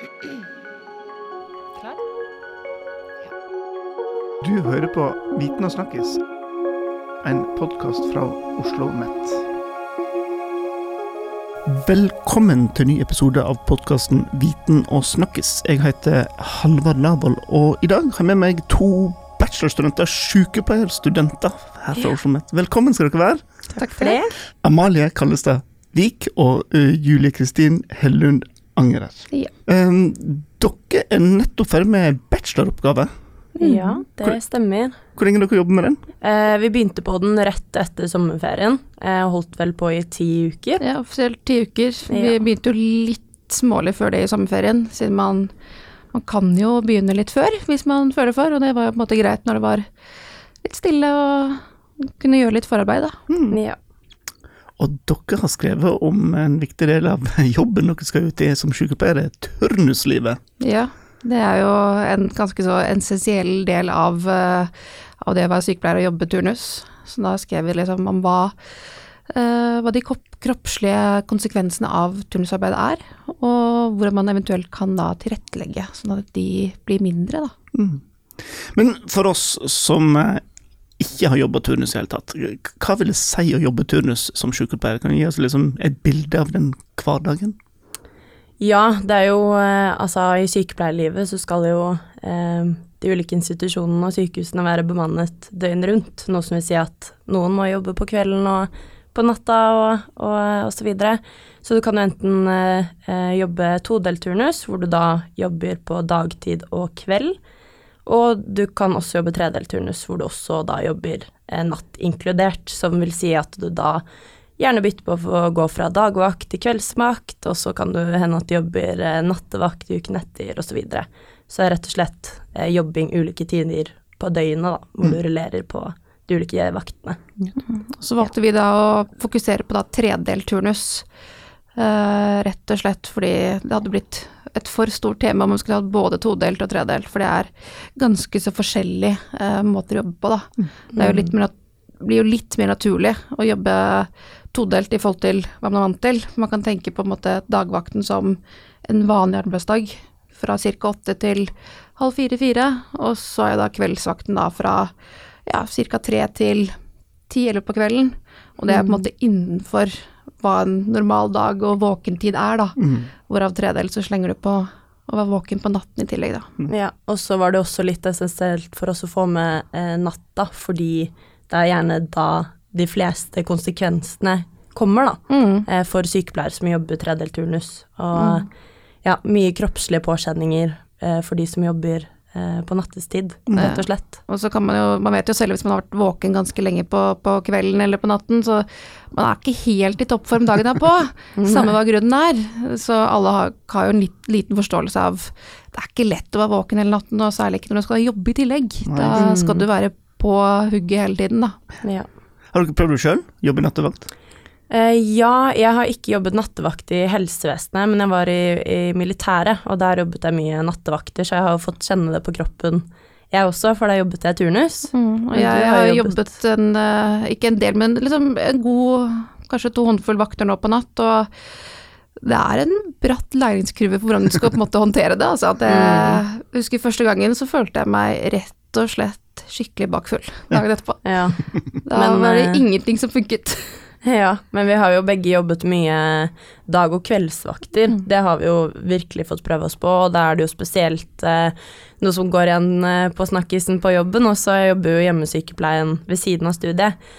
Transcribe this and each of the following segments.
Klar? Du hører på Viten og snakkes, en podkast fra Oslo OsloMet. Velkommen til ny episode av podkasten Viten og snakkes. Jeg heter Halvard Nabol, og i dag har jeg med meg to bachelorstudenter, sykepleierstudenter her fra Oslo OsloMet. Velkommen skal dere være. Takk for det. Amalie Kallestad Vik og uh, Julie Kristin Hellund Angerer. Ja. Um, dere er nettopp ferdig med bacheloroppgave. Ja, det stemmer. Hvor lenge dere jobber med den? Eh, vi begynte på den rett etter sommerferien. Eh, holdt vel på i ti uker. Ja, offisielt ti uker. Vi begynte jo litt smålig før det i sommerferien, siden man, man kan jo begynne litt før hvis man føler for, og det var jo på en måte greit når det var litt stille og kunne gjøre litt forarbeid, da. Mm. Ja. Og dere har skrevet om en viktig del av jobben dere skal ut i som sykepleiere, turnuslivet. Ja, det er jo en ganske så essensiell del av, eh, av det å være sykepleier og jobbe turnus. Så da skrev vi liksom om hva, eh, hva de kroppslige konsekvensene av turnusarbeid er, og hvordan man eventuelt kan da tilrettelegge, sånn at de blir mindre, da. Mm. Men for oss som eh, ikke har jobba turnus i det hele tatt, hva vil det si å jobbe turnus som sykepleier? Kan du gi oss liksom et bilde av den hverdagen? ja, det er jo eh, Altså, i sykepleierlivet så skal jo eh, de ulike institusjonene og sykehusene være bemannet døgn rundt. Noe som vil si at noen må jobbe på kvelden og på natta og, og, og så videre. Så du kan jo enten eh, eh, jobbe todelt turnus, hvor du da jobber på dagtid og kveld. Og du kan også jobbe tredelturnus hvor du også da jobber eh, natt inkludert. Som vil si at du da gjerne bytter på å gå fra dagvakt til kveldsvakt, og så kan du hende at du jobber eh, nattevakt uken etter, osv. Så, videre. så er rett og slett eh, jobbing ulike tider på døgnet, da, hvor du rullerer på de ulike vaktene. Så valgte vi da å fokusere på da tredelturnus, eh, rett og slett fordi det hadde blitt et for stort tema om man skulle hatt både todelt og tredelt, for det er ganske så forskjellige eh, måter å jobbe på, da. Det er jo mer, blir jo litt mer naturlig å jobbe todelt i forhold til hva man er vant til. Man kan tenke på en måte dagvakten som en vanlig arbeidsdag, fra ca. åtte til halv fire-fire, og så er da kveldsvakten da fra ja, ca. tre til ti-elleve på kvelden. Og det er på en måte innenfor hva en normal dag og våkentid er, da. Hvorav tredel så slenger du på å være våken på natten i tillegg, da. Ja, og så var det også litt essensielt for oss å få med eh, natta, fordi det er gjerne da de fleste konsekvensene kommer, da, eh, for sykepleiere som jobber tredelt turnus. Og ja, mye kroppslige påkjenninger eh, for de som jobber på nattestid, rett og slett. Og så kan man jo, man vet jo selv hvis man har vært våken ganske lenge på, på kvelden eller på natten, så man er ikke helt i toppform dagen derpå, samme hva grunnen er. Så alle har, har jo en litt, liten forståelse av det er ikke lett å være våken hele natten, og særlig ikke når du skal jobbe i tillegg. Da skal du være på hugget hele tiden, da. Ja. Har dere prøvd det sjøl? Jobbe nattevakt? Eh, ja, jeg har ikke jobbet nattevakt i helsevesenet, men jeg var i, i militæret, og der jobbet jeg mye nattevakter, så jeg har jo fått kjenne det på kroppen, jeg også, for da jobbet jeg turnus. og jeg, jeg, har jobbet- jobbet en, eh, ikke en del, men liksom en god, kanskje to håndfull vakter nå på natt, og det er en bratt læringskurve for hvordan du skal på en måte håndtere det. Altså at jeg husker første gangen så følte jeg meg rett og slett skikkelig bakfull dagen etterpå. Ja. Da Men, var det eh, ingenting som funket. Ja, men vi har jo begge jobbet mye dag- og kveldsvakter. Det har vi jo virkelig fått prøve oss på, og da er det jo spesielt eh, noe som går igjen eh, på snakkisen på jobben, og så jobber jo hjemmesykepleien ved siden av studiet.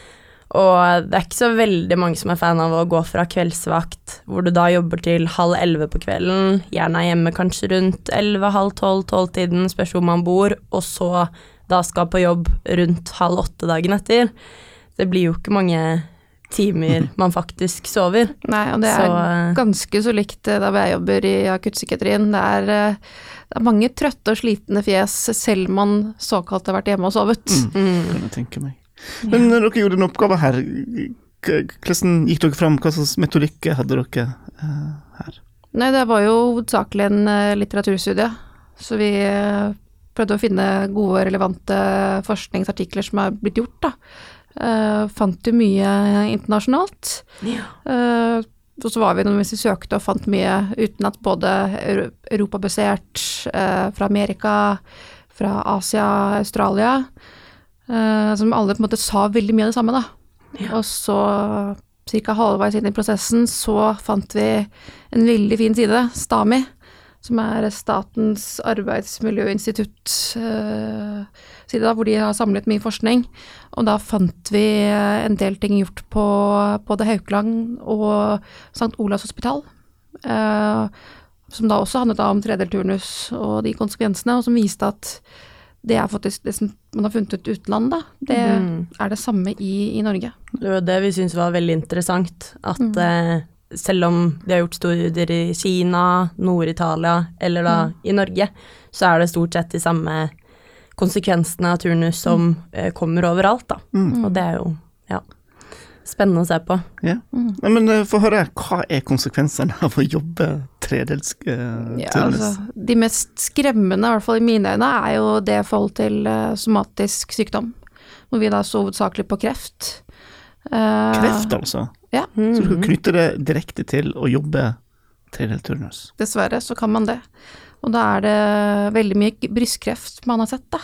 Og det er ikke så veldig mange som er fan av å gå fra kveldsvakt, hvor du da jobber til halv elleve på kvelden, gjerne er hjemme kanskje rundt elleve, halv tolv, tolvtiden, spørs hvor man bor, og så da skal på jobb rundt halv åtte dagen etter. Det blir jo ikke mange timer man faktisk sover. Nei, og det er Så, eh, ganske så likt eh, der hvor jeg jobber i akuttpsykiatrien. Det er, eh, det er mange trøtte og slitne fjes selv om man såkalt har vært hjemme og sovet. Mm. Mm. jeg tenke meg. Men når dere gjorde en oppgave her, hvordan gikk dere fram? Hva slags metodikk hadde dere her? Nei, det var jo hovedsakelig en litteraturstudie, så vi prøvde å finne gode, relevante forskningsartikler som er blitt gjort, da. Eh, fant jo mye internasjonalt. Ja. Uh, og så var vi noen vi søkte og fant mye uten at både euro- europabasert, uh, fra Amerika, fra Asia, Australia, som alle på en måte sa veldig mye av det samme, da. Og så, ca. halvveis inn i prosessen, så fant vi en veldig fin side, Stami, som er Statens arbeidsmiljøinstitutt eh, side, da, hvor de har samlet mye forskning. Og da fant vi eh, en del ting gjort på både Haukeland og St. Olavs hospital. Eh, som da også handlet om tredelt turnus og de konsekvensene, og som viste at det er faktisk det som man har funnet ut utenland, da. Det mm. er det samme i, i Norge. Det var det vi syntes var veldig interessant, at Mm. eh, selv om de har gjort studier i Kina, Nord-Italia eller da Mm. i Norge, så er det stort sett de samme konsekvensene av turnus som eh, kommer overalt, da. Mm. Og det er jo, ja, spennende å se på. Ja. Mm. Nei, men eh, få høre, hva er konsekvensene av å jobbe tredelsk uh, Ja, altså, de mest skremmende, i hvert fall i mine øyne, er jo det forhold til uh, somatisk sykdom. Hvor vi da så hovedsakelig på kreft. Eh, Kreft, altså. Ja, Så du Mhm. knytter det direkte til å jobbe tredelt turnus. dessverre så kan man det. Og da er det veldig mye brystkreft man har sett, da.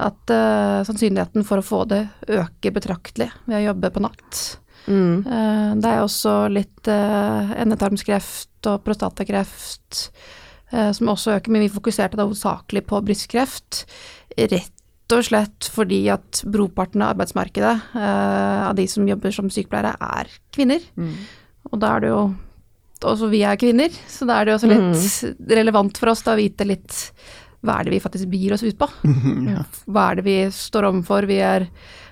At uh, sannsynligheten for å få det øker betraktelig ved å jobbe på natt. Mm. Eh, det er også litt uh, endetarmskreft og prostatakreft som også øker, men vi fokuserte da hovedsakelig på brystkreft. Rett og slett fordi at broparten av arbeidsmarkedet uh, av de som jobber som sykepleiere, er kvinner. Og da er det jo Også vi er kvinner, så da er det jo også litt relevant for oss da å vite litt hva er det vi faktisk begir oss ut på. ja. Hva er det vi står overfor? Vi, er,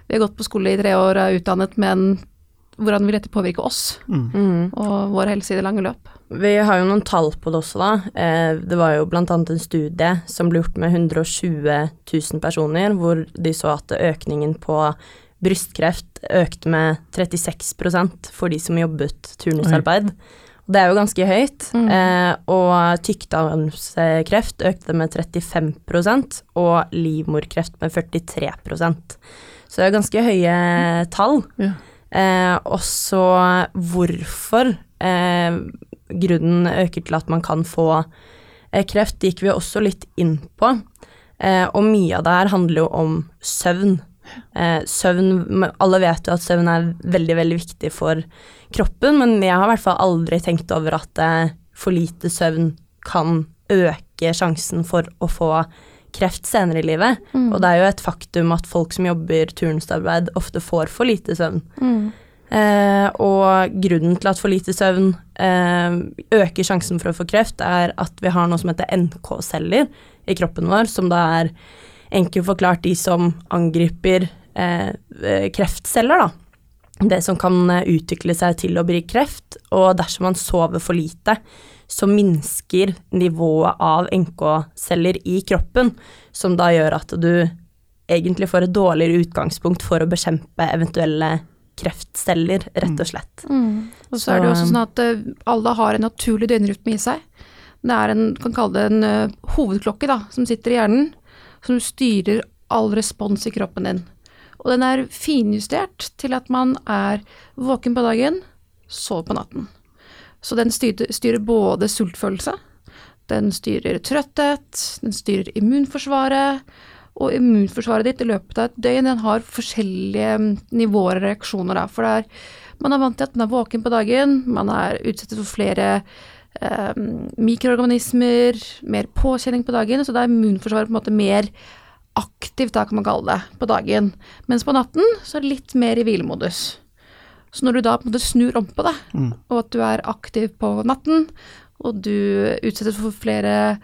vi har gått på skole i tre år og er utdannet, men hvordan vil dette påvirke oss Mm. og vår helse i det lange løp? Vi har jo noen tall på det også, da. Eh, det var jo annet en studie som ble gjort med 120 000 personer, hvor de så at økningen på brystkreft økte med 36% for de som jobbet turnusarbeid. Det er jo ganske høyt. Mm. Eh, og tykktarmskreft økte med 35% og livmorkreft med 43% Så det er ganske høye tall. Ja. Eh, og så hvorfor eh, grunnen øker til at man kan få eh, kreft, gikk vi også litt inn på. Eh, og mye av det her handler jo om søvn. Eh, søvn Alle vet jo at søvn er veldig, veldig viktig for kroppen, men jeg har i hvert fall aldri tenkt over at for lite søvn kan øke sjansen for å få kreft senere i livet. Mm. Og det er jo et faktum at folk som jobber turnusarbeid, ofte får for lite søvn. Mm. Eh, og grunnen til at for lite søvn eh, øker sjansen for å få kreft, er at vi har noe som heter NK-celler i kroppen vår, som da er enkelt forklart de som angriper eh, eh, kreftceller, da. Det som kan eh, utvikle seg til å bli kreft, og dersom man sover for lite, så minsker nivået av NK-celler i kroppen, som da gjør at du egentlig får et dårligere utgangspunkt for å bekjempe eventuelle kreftceller, rett og slett. Mm. Og så er det jo også sånn at eh, alle har en naturlig døgnrytme i seg. Det er en, kan kalle det en uh, hovedklokke da, som sitter i hjernen, som styrer all respons i kroppen din. Og den er finjustert til at man er våken på dagen, sover på natten. Så den styrer, styrer både sultfølelse, den styrer trøtthet, den styrer immunforsvaret, og immunforsvaret ditt i løpet av et døgn den har forskjellige mm, nivåer og reaksjoner. Da. For er, man er vant til at man er våken på dagen, man er utsatt for flere eh, mikroorganismer, mer påkjenning på dagen, så da er immunforsvaret på en måte mer aktivt, da kan man kalle det, på dagen. Mens på natten så er det litt mer i hvilemodus. Så når du da på en måte snur om på det, og at du er aktiv på natten, og du utsettes for flere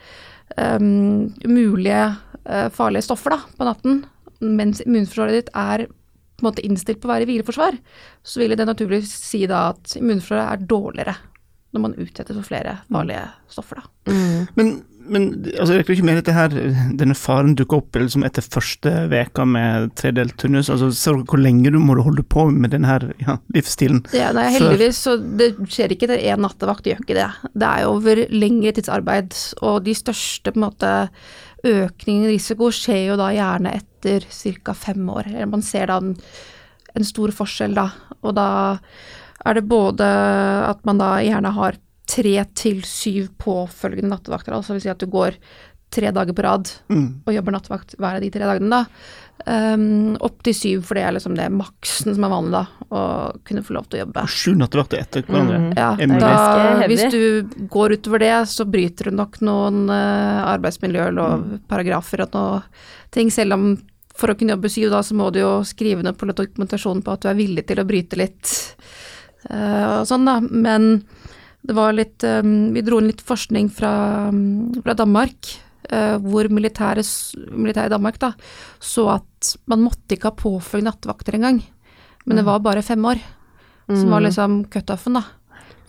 um, mulige uh, farlige stoffer da, på natten, mens immunforsvaret ditt er på en måte innstilt på å være i hvileforsvar, så vil det naturligvis si da at immunforsvaret er dårligere når man utsettes for flere farlige stoffer. da. Men, men altså, jeg ikke med dette her, denne faren dukker opp liksom etter første veka med tredelt turnus. Altså, ser du hvor lenge du må holde på med denne her, ja, livsstilen? Ja, nei, heldigvis, så det skjer ikke etter én nattevakt, det gjør ikke det. Det er jo over lengre tidsarbeid, og de største på en måte økningen i risiko skjer jo da gjerne etter ca. fem år. Eller man ser da en, en stor forskjell da, og da er det både at man da gjerne har tre til syv påfølgende nattevakter, altså vil si at du går tre dager på rad Mm. og jobber nattevakt hver av de tre dagene, da. Um, opp til syv, for det er liksom det maksen som er vanlig, da, å kunne få lov til å jobbe. Sju nattevakter etter hverandre. Mm. Ja, da, hvis du går utover det, så bryter du nok noen uh, arbeidsmiljølovparagrafer og noe ting, selv om for å kunne jobbe syv da, så må du jo skrive ned på litt dokumentasjon på at du er villig til å bryte litt uh, og sånn, da. Men det var litt eh, Vi dro inn litt forskning fra, mm, fra Danmark, eh, hvor militæret militæret i Danmark da, så at man måtte ikke ha påfølgende nattevakter engang. Men det var bare fem år som var liksom cutoffen, da,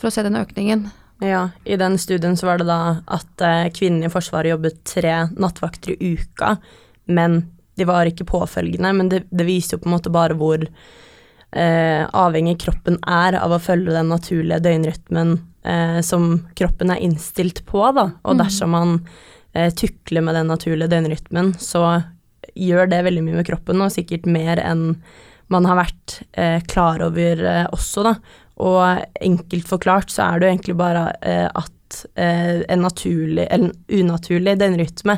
for å se den økningen. Ja, i den studien så var det da at eh, kvinnene i Forsvaret jobbet tre nattvakter i uka, men de var ikke påfølgende. Men det, det viser jo på en måte bare hvor eh, avhengig kroppen er av å følge den naturlige døgnrytmen eh, som kroppen er innstilt på, da. Og dersom man eh, tukler med den naturlige døgnrytmen, så gjør det veldig mye med kroppen, og sikkert mer enn man har vært eh, klar over eh, også, da. Og enkelt forklart så er det jo egentlig bare eh, at eh, en naturlig, eller en unaturlig døgnrytme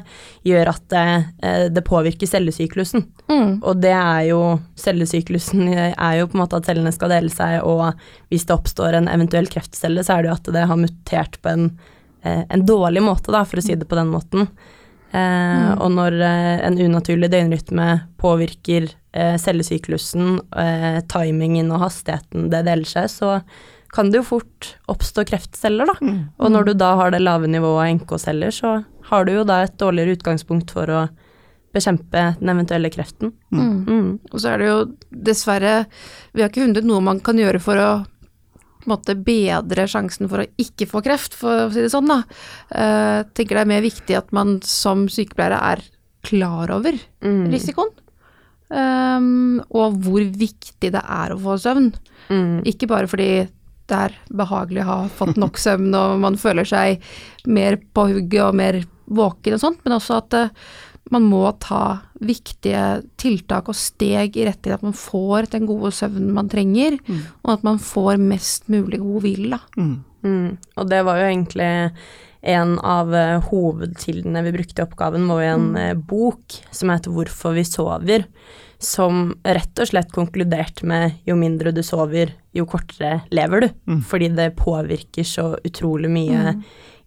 gjør at eh, det påvirker cellesyklusen. Mm. Og det er jo Cellesyklusen er jo på en måte at cellene skal dele seg, og hvis det oppstår en eventuell kreftcelle, så er det jo at det har mutert på en, eh, en dårlig måte, da, for å si det på den måten. Eh, Og når eh, en unaturlig døgnrytme påvirker eh, cellesyklusen, eh, timingen og hastigheten det deler seg, så kan det jo fort oppstå kreftceller, da. Mm. Og når du da har det lave nivået av NK-celler, så har du jo da et dårligere utgangspunkt for å bekjempe den eventuelle kreften. Mm. Mm. Og så er det jo dessverre Vi har ikke funnet noe man kan gjøre for å måte bedre sjansen for å ikke få kreft, for å si det sånn, da. Jeg tenker det er mer viktig at man som sykepleiere er klar over Mm. Um, og hvor viktig det er å få søvn. Mm. Ikke bare fordi det er behagelig å ha fått nok søvn og man føler seg mer på hugget og mer våken og sånt, men også at uh, man må ta viktige tiltak og steg i retning at man får den gode søvnen man trenger, og at man får mest mulig god hvile. da. Mm. Mm. Og det var jo egentlig en av eh, hovedkildene vi brukte i oppgaven, var jo en eh, bok som heter 'Hvorfor vi sover', som rett og slett konkluderte med jo mindre du sover, jo kortere lever du. Mm. Fordi det påvirker så utrolig mye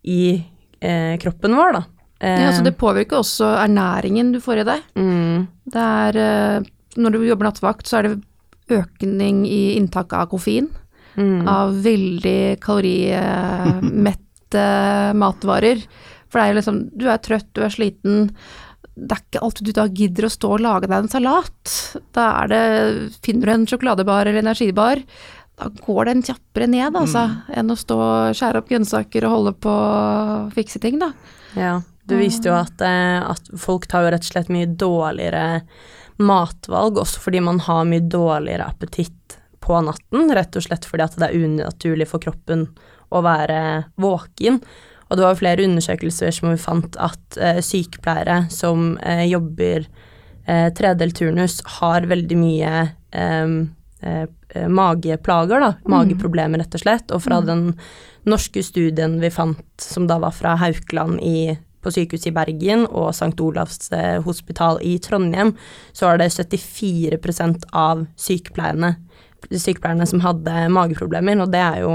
i eh, kroppen vår, da. Eh, Ja, så det påvirker også ernæringen du får i deg. mm, Det er, eh, når du jobber nattevakt, så er det økning i inntak av koffein. mm, av veldig kalorimette matvarer. For det er jo liksom, du er trøtt, du er sliten. Det er ikke alltid du da gidder å stå og lage deg en salat. Da er det, finner du en sjokoladebar eller energibar, da går den kjappere ned, altså, enn å stå og skjære opp grønnsaker og holde på å fikse ting, da. Ja, Du viste jo at, eh, at folk tar jo rett og slett mye dårligere matvalg, også fordi man har mye dårligere appetitt på natten, rett og slett fordi at det er unaturlig for kroppen å være våken. Og det var flere undersøkelser som vi fant at eh, sykepleiere som eh, jobber eh, tredelt turnus, har veldig mye eh, eh, mageplager, da. Mageproblemer, rett og slett. Og fra den norske studien vi fant, som da var fra Haukeland i, på sykehuset i Bergen og St. Olavs eh, hospital i Trondheim, så var det 74% av sykepleierne, sykepleierne som hadde mageproblemer, og det er jo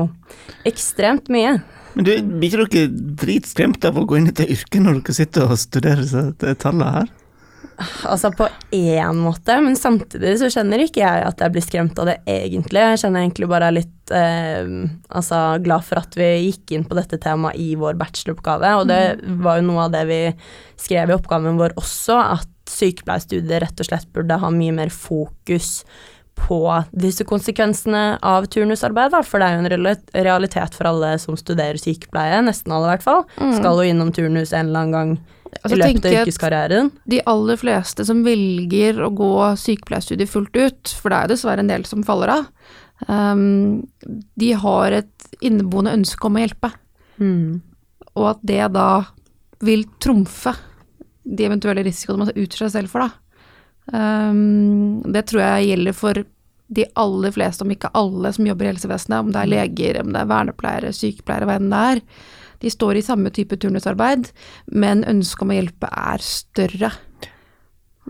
ekstremt mye. Men du, blir ikke dere dritskremt av å gå inn i dette yrket når dere sitter og studerer tallene her? Altså på én måte, men samtidig så kjenner ikke jeg at jeg blir skremt av det egentlig. Jeg kjenner egentlig bare litt eh, altså glad for at vi gikk inn på dette temaet i vår bacheloroppgave, og det var jo noe av det vi skrev i oppgaven vår også, at sykepleierstudiet rett og slett burde ha mye mer fokus på disse konsekvensene av turnusarbeid, da, for det er jo en realitet for alle som studerer sykepleie, nesten alle i hvert fall. Skal jo innom turnus en eller annen gang Altså, i løpet av yrkeskarrieren. De aller fleste som velger å gå sykepleierstudiet fullt ut, for det er jo dessverre en del som faller av, um, de har et inneboende ønske om å hjelpe. Mm. og at det da vil trumfe de eventuelle risikoene man utsetter seg selv for, da. Um, det tror jeg gjelder for de aller fleste, om ikke alle, som jobber i helsevesenet, om det er leger, om det er vernepleiere, sykepleiere, hva enn det er, de står i samme type turnusarbeid, men ønsket om å hjelpe er større.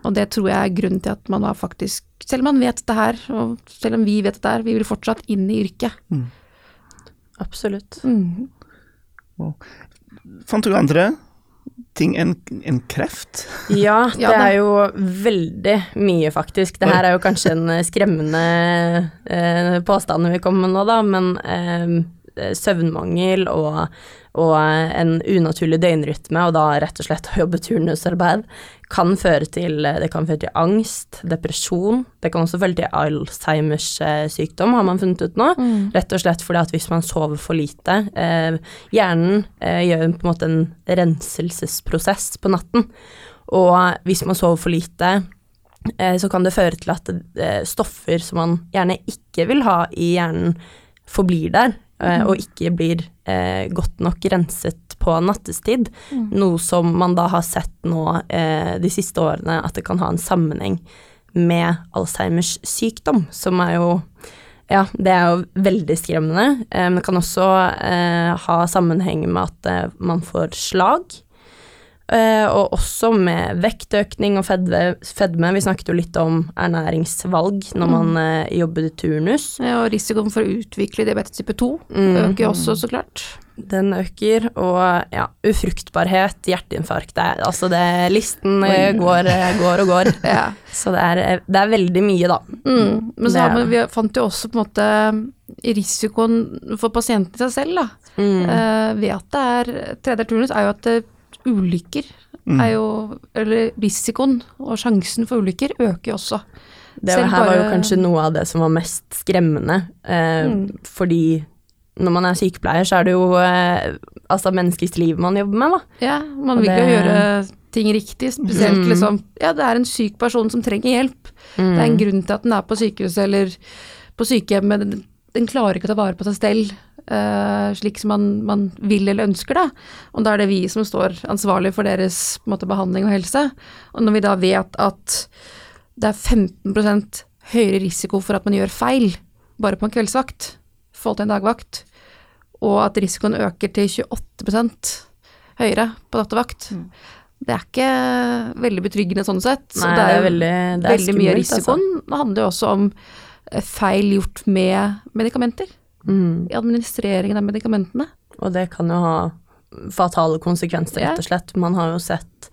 Og det tror jeg er grunnen til at man har faktisk, selv om man vet det her, og selv om vi vet det her, vi vil fortsatt inn i yrket. Absolutt. Mm. Fant du andre ting enn en kreft? Ja, det er jo veldig mye, faktisk. Det her er jo kanskje en eh, skremmende eh, påstand vi kommer med nå, da, men eh, søvnmangel og, og en unaturlig døgnrytme, og da rett og slett å jobbe turnusarbeid, kan føre til Det kan føre til angst, depresjon. Det kan også føre til Alzheimers eh, sykdom, har man funnet ut nå. Rett og slett fordi at hvis man sover for lite eh, Hjernen eh, gjør på en måte en renselsesprosess på natten. Og hvis man sover for lite, eh, så kan det føre til at eh, stoffer som man gjerne ikke vil ha i hjernen, forblir der, eh, og ikke blir eh, godt nok renset på nattestid. Noe som man da har sett nå eh, de siste årene at det kan ha en sammenheng med Alzheimers sykdom, som er jo ja, det er jo veldig skremmende. Eh, men det kan også eh, ha sammenheng med at eh, man får slag. Eh, og også med vektøkning og fedme, fedme. Vi snakket jo litt om ernæringsvalg når man eh, jobber i turnus. Ja, Og risikoen for å utvikle diabetes type 2 Mm. øker også, så klart. Den øker, og ja, ufruktbarhet, hjerteinfarkt det, er- Altså det, listen eh, går, går og går. Ja. Så det er, det er veldig mye, da. Mm. Men så Det vi fant jo også på en måte risikoen for pasienten i seg selv, da. Mm. Uh, ved at det er tredje turnus, er jo at eh, ulykker er jo Eller risikoen og sjansen for ulykker øker jo også. Det Selv her var jo kanskje noe av det som var mest skremmende, eh, Mm. fordi når man er sykepleier, så er det jo eh, altså menneskets liv man jobber med, da. Ja, man Og vil jo gjøre ting riktig, spesielt Mm. liksom Ja, det er en syk person som trenger hjelp. Det er en grunn til at den er på sykehuset eller på sykehjemmet. Den, den klarer ikke å ta vare på seg selv eh, slik som man, man vil eller ønsker, da. Og da er det vi som står ansvarlig for deres måte, behandling og helse. Og når vi da vet at det er 15% høyere risiko for at man gjør feil bare på en kveldsvakt i forhold til en dagvakt, og at risikoen øker til 28% høyere på nattevakt, det er ikke veldig betryggende sånn sett. Nei, det er jo veldig, det er veldig mye av risikoen. altså. Det handler jo også om eh, feil gjort med medikamenter. Mm. I administreringen av medikamentene. Og det kan jo ha fatale konsekvenser, rett og slett. Man har jo sett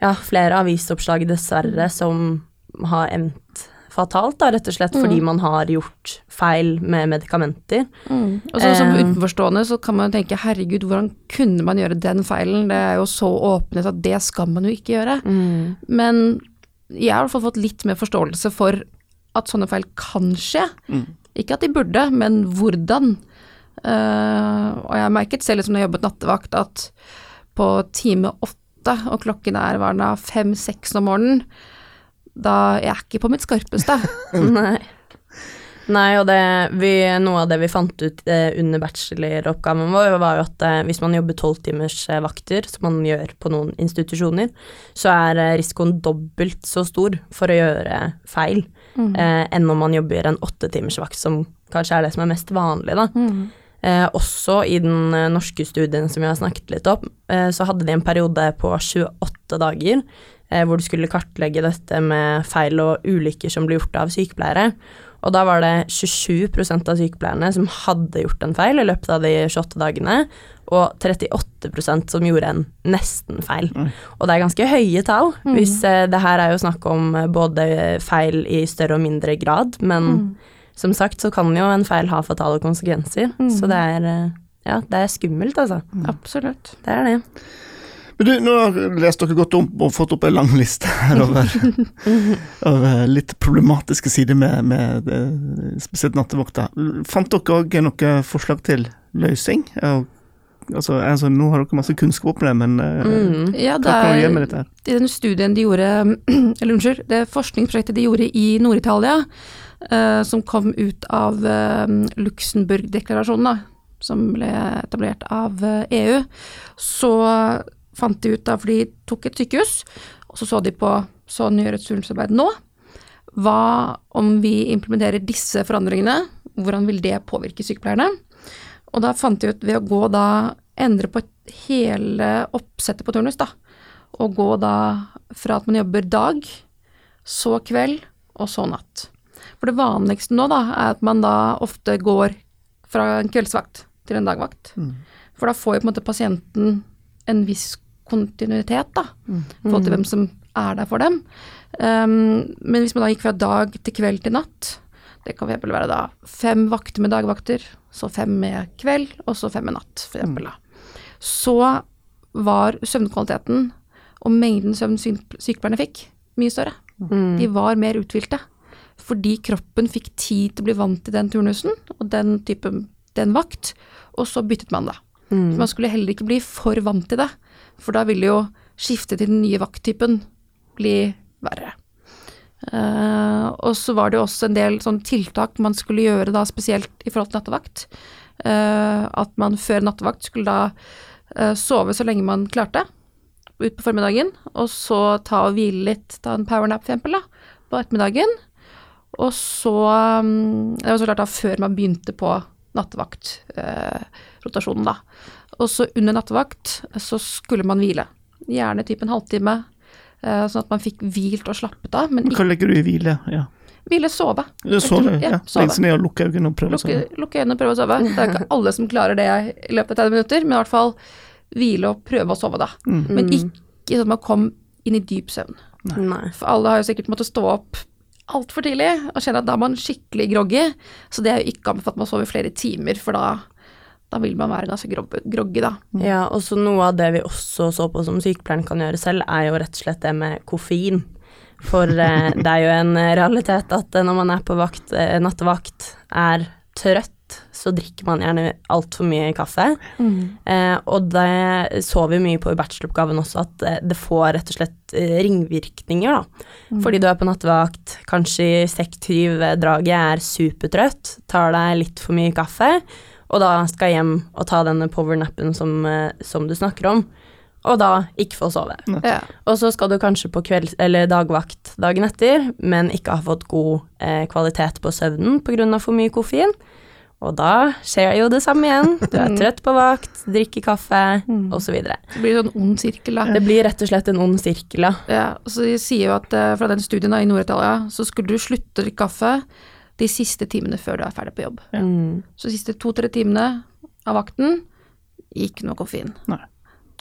ja, flere avisoppslag, dessverre, som har endt fatalt, da, rett og slett fordi man har gjort feil med medikamenter. Og så Som Eh. utenforstående så kan man jo tenke herregud, hvordan kunne man gjøre den feilen? Det er jo så åpenhet at det skal man jo ikke gjøre. Men jeg har i hvert fall fått litt mer forståelse for at sånne feil kan skje. Ikke at de burde, men hvordan. Uh, og jeg merket selv som jeg jobbet nattevakt, at på time åtte, og klokken er da, fem-seks om morgenen, da jeg er ikke på mitt skarpeste. Nei. Nei, og det, vi, noe av det vi fant ut eh, under bacheloroppgaven vår, var jo at eh, hvis man jobber tolvtimers eh, som man gjør på noen institusjoner, så er eh, risikoen dobbelt så stor for å gjøre feil eh, enn om man jobber en åttetimersvakt, som kanskje er det som er mest vanlig, da. Eh, også i den eh, norske studien som vi har snakket litt om, eh, så hadde de en periode på 28 dager eh, hvor du skulle kartlegge dette med feil og ulykker som ble gjort av sykepleiere. Og da var det 27% av sykepleierne som hadde gjort en feil i løpet av de 28 dagene, og 38% som gjorde en nesten-feil. Og det er ganske høye tall, hvis eh, det her er jo snakk om eh, både feil i større og mindre grad, men som sagt så kan jo en feil ha fatale konsekvenser, så det er eh, ja, det er skummelt, altså. Absolutt. Det er det. Men du, nå har lest dere godt om og fått opp en lang liste her over, over litt problematiske sider med, med eh, spesielt nattevakta. Fant dere òg noe forslag til løsning? Altså, altså, nå har dere masse kunnskap om det, men mm. Mm. Ja, hva det kan vi gjøre med dette? her? i den studien de gjorde, eller unnskyld, det forskningsprosjektet de gjorde i Nord-Italia, uh, som kom ut av uh, Luxemburg-deklarasjonen, som ble etablert av eh, EU, så fant de ut da, for de tok et sykehus, og så så de på sånn gjøres turnusarbeid nå, hva om vi implementerer disse forandringene, hvordan vil det påvirke sykepleierne? Og da fant de ut ved å gå da, endre på hele oppsettet på turnus, da. Og gå da fra at man jobber dag, så kveld, og så natt. For det vanligste nå, da, er at man da ofte går fra en kveldsvakt til en dagvakt. For da får jo på en måte pasienten en viss kontinuitet, da, mm. forhold til hvem som er der for dem. Um, men hvis man da gikk fra dag til kveld til natt, det kan eksempel være da fem vakter med dagvakter, så fem med kveld, og så fem med natt, eksempel da. Så var søvnkvaliteten og mengden søvn sykepleierne fikk, mye større. De var mer uthvilte. Fordi kroppen fikk tid til å bli vant til den turnusen og den type den vakt, og så byttet man da. Så man skulle heller ikke bli for vant til det, for da ville jo skifte til den nye vakttypen bli verre. Uh, og så var det jo også en del sånn tiltak man skulle gjøre da, spesielt i forhold til nattevakt. Uh, at man før nattevakt skulle da uh, sove så lenge man klarte ut på formiddagen, og så ta og hvile litt, ta en powernap for eksempel da, på ettermiddagen. Og så um, Det var så klart da før man begynte på nattevaktrotasjonen, da. Og så under nattevakt så skulle man hvile. Gjerne typ en halvtime, eh, sånn at man fikk hvilt og slappet av. Men Hva legger du i hvile? Ja. hvile, sove. Sove? Ja, sove. Legge seg ned og lukke øynene og prøve å sove. lukke øynene og prøve å sove. Det er ikke alle som klarer det i løpet av 30 minutter, men i hvert fall hvile og prøve å sove, da. Men ikke sånn at man kom inn i dyp søvn. Nei. For alle har jo sikkert måttet stå opp altfor tidlig og kjenne at da er man skikkelig groggy. Så det er jo ikke anbefalt man sover flere timer, for da, da vil man være ganske grog- groggy, da. Ja, og så noe av det vi også så på som sykepleieren kan gjøre selv, er jo rett og slett det med koffein. For eh, det er jo en realitet at eh, når man er på vakt, eh, nattevakt, er trøtt, så drikker man gjerne altfor mye kaffe. Eh, og det så vi mye på i bacheloroppgaven også, at eh, det får rett og slett eh, ringvirkninger, da. Fordi du er på nattevakt, kanskje i sektiv-draget er supertrøtt, tar deg litt for mye kaffe, og da skal hjem og ta denne powernappen som, eh, som du snakker om, og da ikke få sove. Ja. Og så skal du kanskje på kveld, eller dagvakt dagen etter, men ikke ha fått god eh, kvalitet på søvnen pga. for mye koffein. Og da skjer jo det samme igjen. Du er trøtt på vakt, drikker kaffe, osv. Det blir sånn ond sirkel, da. Det blir rett og slett en ond sirkel, ja. Ja, så de sier jo at eh, fra den studien da, i Nord-Italia, så skulle du slutte å drikke kaffe de siste timene før du er ferdig på jobb. Ja. Så de siste to-tre timene av vakten, ikke noe koffein. Nei.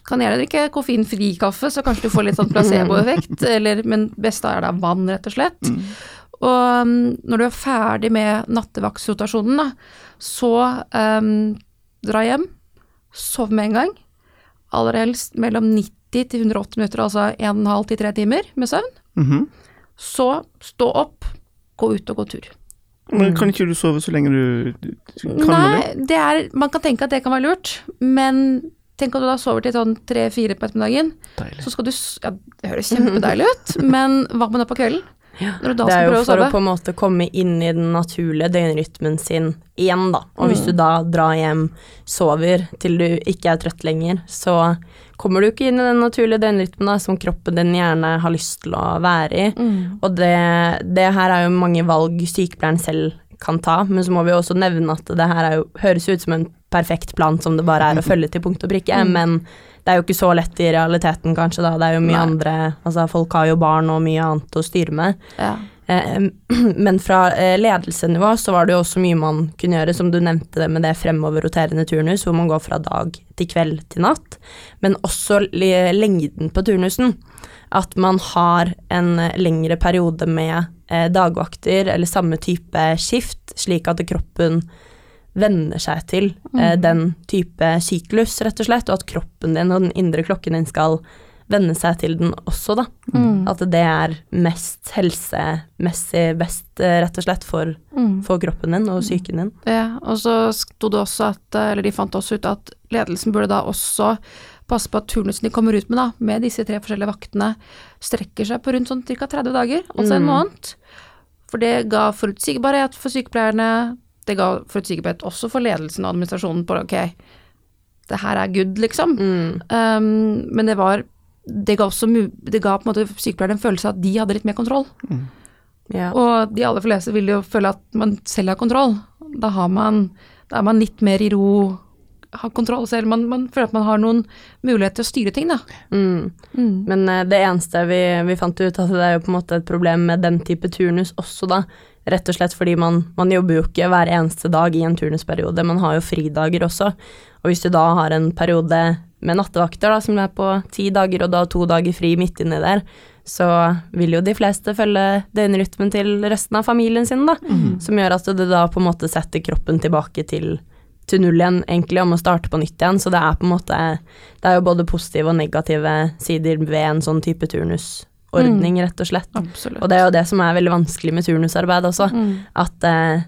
Kan gjerne drikke koffeinfri kaffe, så kanskje du får litt sånn placeboeffekt, men best da er da vann, rett og slett. Og um, når du er ferdig med nattevaktsrotasjonen, da, så um, dra hjem, sov med en gang. Aller helst mellom 90 til 180 minutter, altså 1,5 til 3 timer med søvn. Mhm. Så stå opp, gå ut og gå tur. Men kan ikke du sove så lenge du kan Nei, det? det er, man kan tenke at det kan være lurt, men tenk at du da sover til sånn tre-fire på ettermiddagen, Deilig. så skal du Ja, det høres kjempedeilig ut, men hva med nå på kvelden? Når du da Det er jo prøve å for å på en måte komme inn i den naturlige døgnrytmen sin igjen, da. Og hvis du Mm. da drar hjem, sover til du ikke er trøtt lenger, så kommer du ikke inn i den naturlige døgnrytmen da, som kroppen din gjerne har lyst til å være i. Mm. Og det, det her er jo mange valg sykepleieren selv kan ta, men så må vi også nevne at det her er jo, høres ut som en perfekt plan som det bare er å følge til punkt og prikke, Mm. men det er jo ikke så lett i realiteten kanskje da, det er jo mye Nei. andre, altså folk har jo barn og mye annet å styre med. Ja. Eh, Men fra eh, ledelsenivå så var det jo også mye man kunne gjøre, som du nevnte det med det fremover-roterende turnus, hvor man går fra dag til kveld til natt, men også lengden på turnusen. At man har en eh, lengre periode med eh, dagvakter eller samme type skift, slik at kroppen venner seg til eh, den type syklus, rett og slett, og at kroppen din og den indre klokken din skal venne seg til den også, da. Mm. At det er mest helsemessig best, eh, rett og slett, for, Mm. for kroppen din og psyken din. Ja, og så sto det også at, eh, eller de fant også ut at ledelsen burde da også passe på at turnusen de kommer ut med da, med disse tre forskjellige vaktene, strekker seg på rundt sånn ca. 30 dager, altså en Mm. måned. For det ga forutsigbarhet for sykepleierne, det ga forutsigbarhet også for ledelsen og administrasjonen på ok, det her er good, liksom. Mm. Um, men det var det ga også det ga på en måte sykepleierne en følelse av at de hadde litt mer kontroll. Ja. Og de aller fleste vil jo føle at man selv har kontroll. Da, har man, da er man litt mer i ro, har kontroll selv. Man, man føler at man har noen mulighet til å styre ting, da. Mm. Mm. Men uh, det eneste vi, vi fant ut, at det er jo på en måte et problem med den type turnus også, da. Rett og slett fordi man, man jobber jo ikke hver eneste dag i en turnusperiode, man har jo fridager også. Og hvis du da har en periode med nattevakter da, som er på ti dager, og da to dager fri midt inni der, så vil jo de fleste følge døgnrytmen til resten av familien sin, da. Som gjør at du da på en måte setter kroppen tilbake til, til null igjen, egentlig, om å starte på nytt igjen. Så det er på en måte Det er jo både positive og negative sider ved en sånn type turnusordning, rett og slett. Absolutt. Og det er jo det som er veldig vanskelig med turnusarbeid også. Mm. At eh,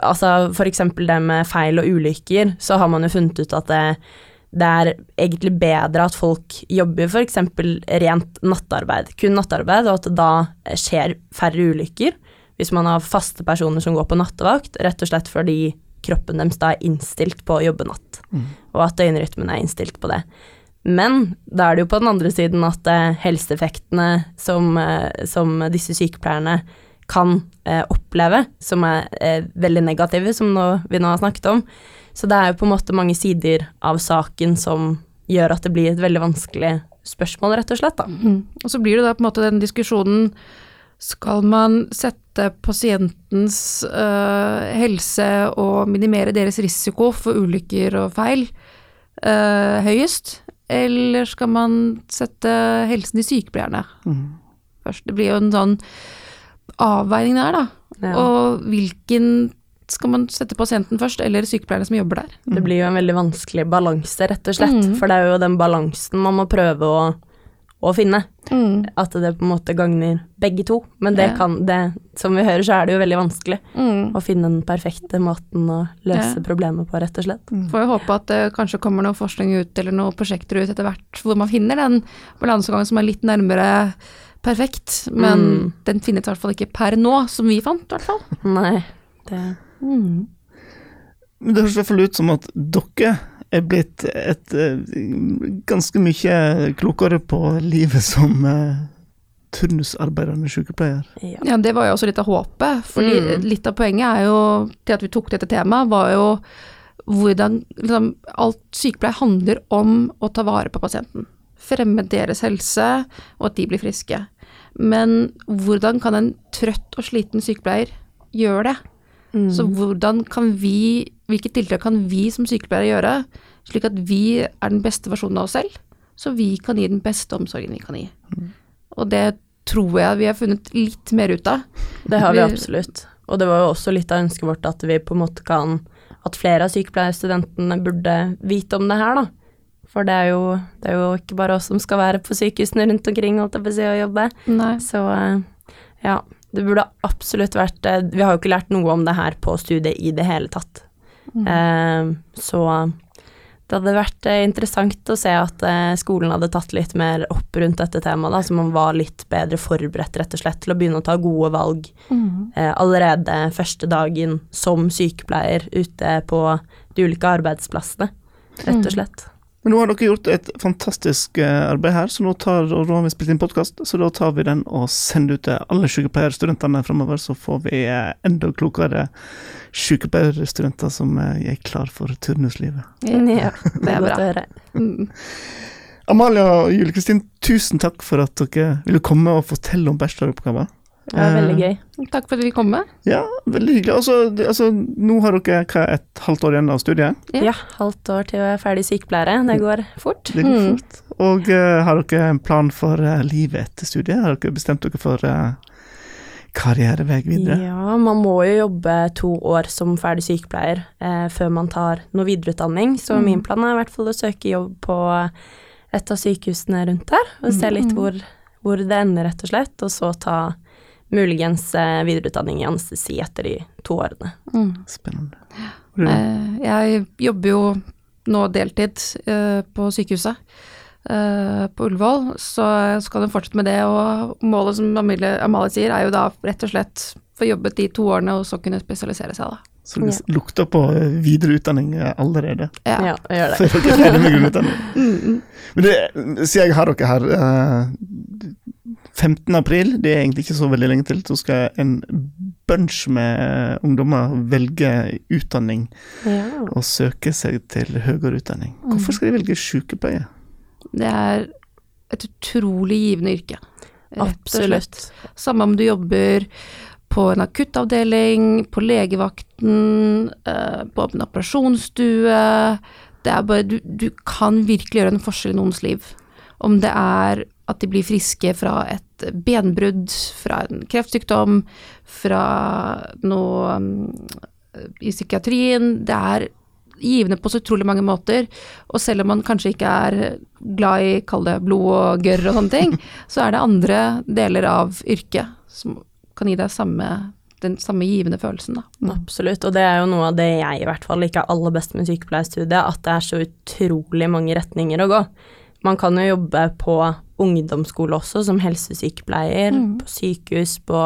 altså eksempel det med feil og ulykker, så har man jo funnet ut at det, det er egentlig bedre at folk jobber for eksempel rent nattarbeid, kun nattarbeid, og at det da skjer færre ulykker hvis man har faste personer som går på nattevakt, rett og slett fordi kroppen deres da er innstilt på å jobbe natt, og at døgnrytmen er innstilt på det. Men da er det jo på den andre siden at eh, helseeffektene som, eh, som disse sykepleierne kan eh, oppleve, som er eh, veldig negative, som nå, vi nå har snakket om. Så det er jo på en måte mange sider av saken som gjør at det blir et veldig vanskelig spørsmål, rett og slett. Mm. Og så blir det da på en måte den diskusjonen Skal man sette pasientens øh, helse og minimere deres risiko for ulykker og feil øh, høyest, eller skal man sette helsen til sykepleierne først? Det blir jo en sånn avveining der, da. Ja. Og hvilken skal man sette pasienten først, eller sykepleierne som jobber der? Det blir jo en veldig vanskelig balanse, rett og slett. Mm. For det er jo den balansen man må prøve å, å finne. At det på en måte gagner begge to. Men det Ja. kan det, som vi hører, så er det jo veldig vanskelig Mm. å finne den perfekte måten å løse Ja. problemet på, rett og slett. Får jo håpe at det kanskje kommer noe forskning ut, eller noen prosjekter ut etter hvert, hvor man finner den balansegangen som er litt nærmere perfekt. Men Mm. den finnes i hvert fall ikke per nå, som vi fant, i hvert fall. Nei, det Mm. Men det høres i hvert fall ut som at dere er blitt et eh, ganske mye klokere på livet som uh, turnusarbeidende sykepleier. ja. Ja, det var jo også litt av håpet, fordi Mm. litt av poenget er jo til at vi tok dette temaet, var jo hvordan liksom, alt sykepleie handler om å ta vare på pasienten. Fremme deres helse, og at de blir friske. Men hvordan kan en trøtt og sliten sykepleier gjøre det? Mm. Så hvordan kan vi, hvilke tiltak kan vi som sykepleiere gjøre, slik at vi er den beste versjonen av oss selv, så vi kan gi den beste omsorgen vi kan gi. Og det tror jeg vi har funnet litt mer ut av. Det har vi Vi- absolutt. Og det var jo også litt av ønsket vårt at vi på en måte kan At flere av sykepleierstudentene burde vite om det her, da. For det er jo, det er jo ikke bare oss som skal være på sykehusene rundt omkring holdt jeg på å si, og jobbe. Nei. Så eh, ja, det burde absolutt vært eh, Vi har jo ikke lært noe om det her på studiet i det hele tatt. Eh, så det hadde vært eh, interessant å se at skolen hadde tatt litt mer opp rundt dette temaet, da, så man var litt bedre forberedt rett og slett til å begynne å ta gode valg Mm. allerede første dagen som sykepleier ute på de ulike arbeidsplassene, rett og slett. Men nå har dere gjort et fantastisk eh, arbeid her, så nå, tar, og nå har vi spilt inn podkast, så da tar vi den og sender ut til alle sykepleierstudentene fremover, så får vi eh, enda klokere sykepleierstudenter som eh, er klar for turnuslivet. Ja, det er bra. høre. Mm. Amalia og Julie Kristin, tusen takk for at dere ville komme og fortelle om bacheloroppgaven. Det var veldig gøy. Takk for at vi kom med. Ja, veldig hyggelig. Altså, altså, nå har dere hva, et halvt år igjen av studiet. Ja. Ja, halvt år til å være ferdig sykepleiere. Det går fort. Det går Mm. fort. Og uh, har dere en plan for uh, livet etter studiet? Har dere bestemt dere for uh, karrierevei videre? Ja, man må jo jobbe to år som ferdig sykepleier eh, før man tar noe videreutdanning, så Mm. min plan er i hvert fall å søke jobb på et av sykehusene rundt her, og se litt Mm. hvor, hvor det ender, rett og slett, og så ta muligens eh, videreutdanning i anestesi etter de to årene. Mm. Spennende. Eh, Jeg jobber jo nå deltid eh, på sykehuset eh, på Ullevål, så skal jo fortsette med det. Og målet, som Amalie, Amalie sier, er jo da rett og slett få jobbet de to årene og så kunne spesialisere seg, da. Så det lukter på videre utdanning allerede. Ja. Ja, gjør det. Før dere er ferdig med grunnutdanning. Mm, Men det, siden jeg har dere her, eh, 15. april, det er egentlig ikke så veldig lenge til, så skal en bunch med ungdommer velge utdanning Ja. og søke seg til høyere utdanning. Mm. Hvorfor skal de velge sykepleie? Det er et utrolig givende yrke. Absolutt. Samme om du jobber på en akuttavdeling, på legevakten, eh, på en operasjonsstue. Det er bare, du, du kan virkelig gjøre en forskjell i noens liv. Om det er at de blir friske fra et benbrudd, fra en kreftsykdom, fra noe mm, i psykiatrien. Det er givende på så utrolig mange måter. Og selv om man kanskje ikke er glad i, kall det blod og gørr og sånne ting, så er det andre deler av yrket som kan gi deg samme, den samme givende følelsen, da. Absolutt, og det er jo noe av det jeg i hvert fall liker aller best med sykepleierstudiet, at det er så utrolig mange retninger å gå. Man kan jo jobbe på ungdomsskole også, som helsesykepleier, Mm. på sykehus, på,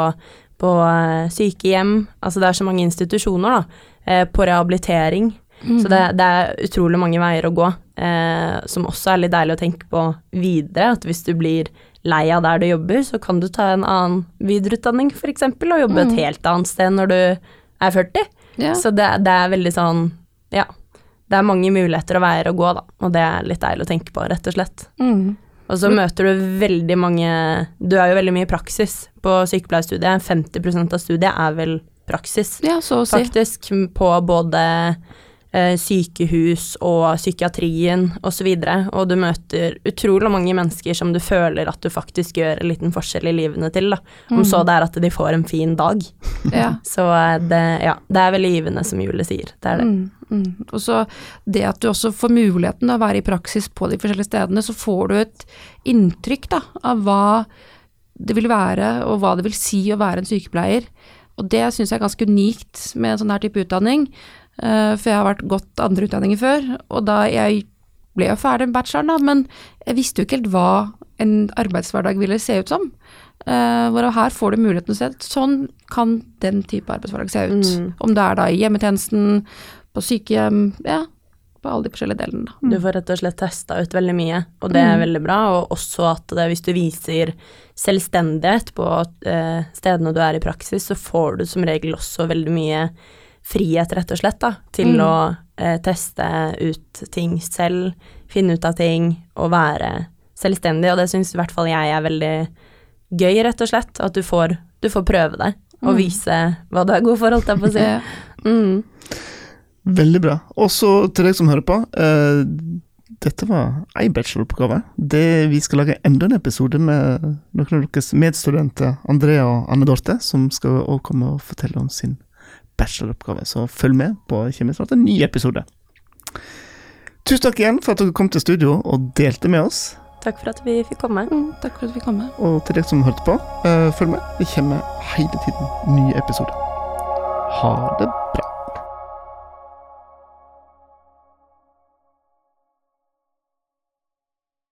på eh, sykehjem. Altså det er så mange institusjoner, da. Eh, på rehabilitering. Så det, det er utrolig mange veier å gå, eh, som også er litt deilig å tenke på videre. At hvis du blir lei av der du jobber, så kan du ta en annen videreutdanning f.eks., og jobbe et Mm. helt annet sted når du er 40. Ja. Så det, det er veldig sånn Ja. Det er mange muligheter og veier å gå, da, og det er litt deilig å tenke på, rett og slett. Mm. Og så møter du veldig mange Du er jo veldig mye praksis på sykepleierstudiet. 50% av studiet er vel praksis, ja, så å si. faktisk, på både sykehus og psykiatrien osv. Og, så og du møter utrolig mange mennesker som du føler at du faktisk gjør en liten forskjell i livene til, da. Om så det er at de får en fin dag. Ja. Så eh, det, ja, det er veldig givende, som Julie sier. Det er det. Mm, mm. Og så det at du også får muligheten til å være i praksis på de forskjellige stedene, så får du et inntrykk da, av hva det vil være, og hva det vil si å være en sykepleier. Og det syns jeg er ganske unikt med en sånn her type utdanning. Eh, for jeg har vært godt andre utdanninger før, og da jeg ble jo ferdig med bacheloren, da, men jeg visste jo ikke helt hva en arbeidshverdag ville se ut som. Uh, hvor her får du muligheten til å se at sånn kan den type arbeidshverdag se ut. Mm. Om det er da i hjemmetjenesten, på sykehjem, ja, på alle de forskjellige delene. Mm. Du får rett og slett testa ut veldig mye, og det er Mm. veldig bra. Og også at det, hvis du viser selvstendighet på eh, stedene du er i praksis, så får du som regel også veldig mye frihet, rett og slett, da, til Mm. å eh, teste ut ting selv, finne ut av ting og være selvstendig. Og det syns i hvert fall jeg er veldig gøy, rett og slett. At du får, du får prøve det, og Mm. vise hva du er god for, holdt jeg på å si. Ja. Mm. Veldig bra. Og så til deg som hører på. Eh, dette var ei bacheloroppgave. Det- Vi skal lage enda en episode med noen av deres medstudenter, Andrea og Anne Dorte, som skal også komme og fortelle om sin bacheloroppgave. Så følg med på kommer en ny episode. Tusen takk igjen for at dere kom til studio og delte med oss. Takk for at vi fikk komme. Mm, takk for at vi kom med. Og til dere som hørte på, eh, følg med. Det kommer hele tiden nye episoder. Ha det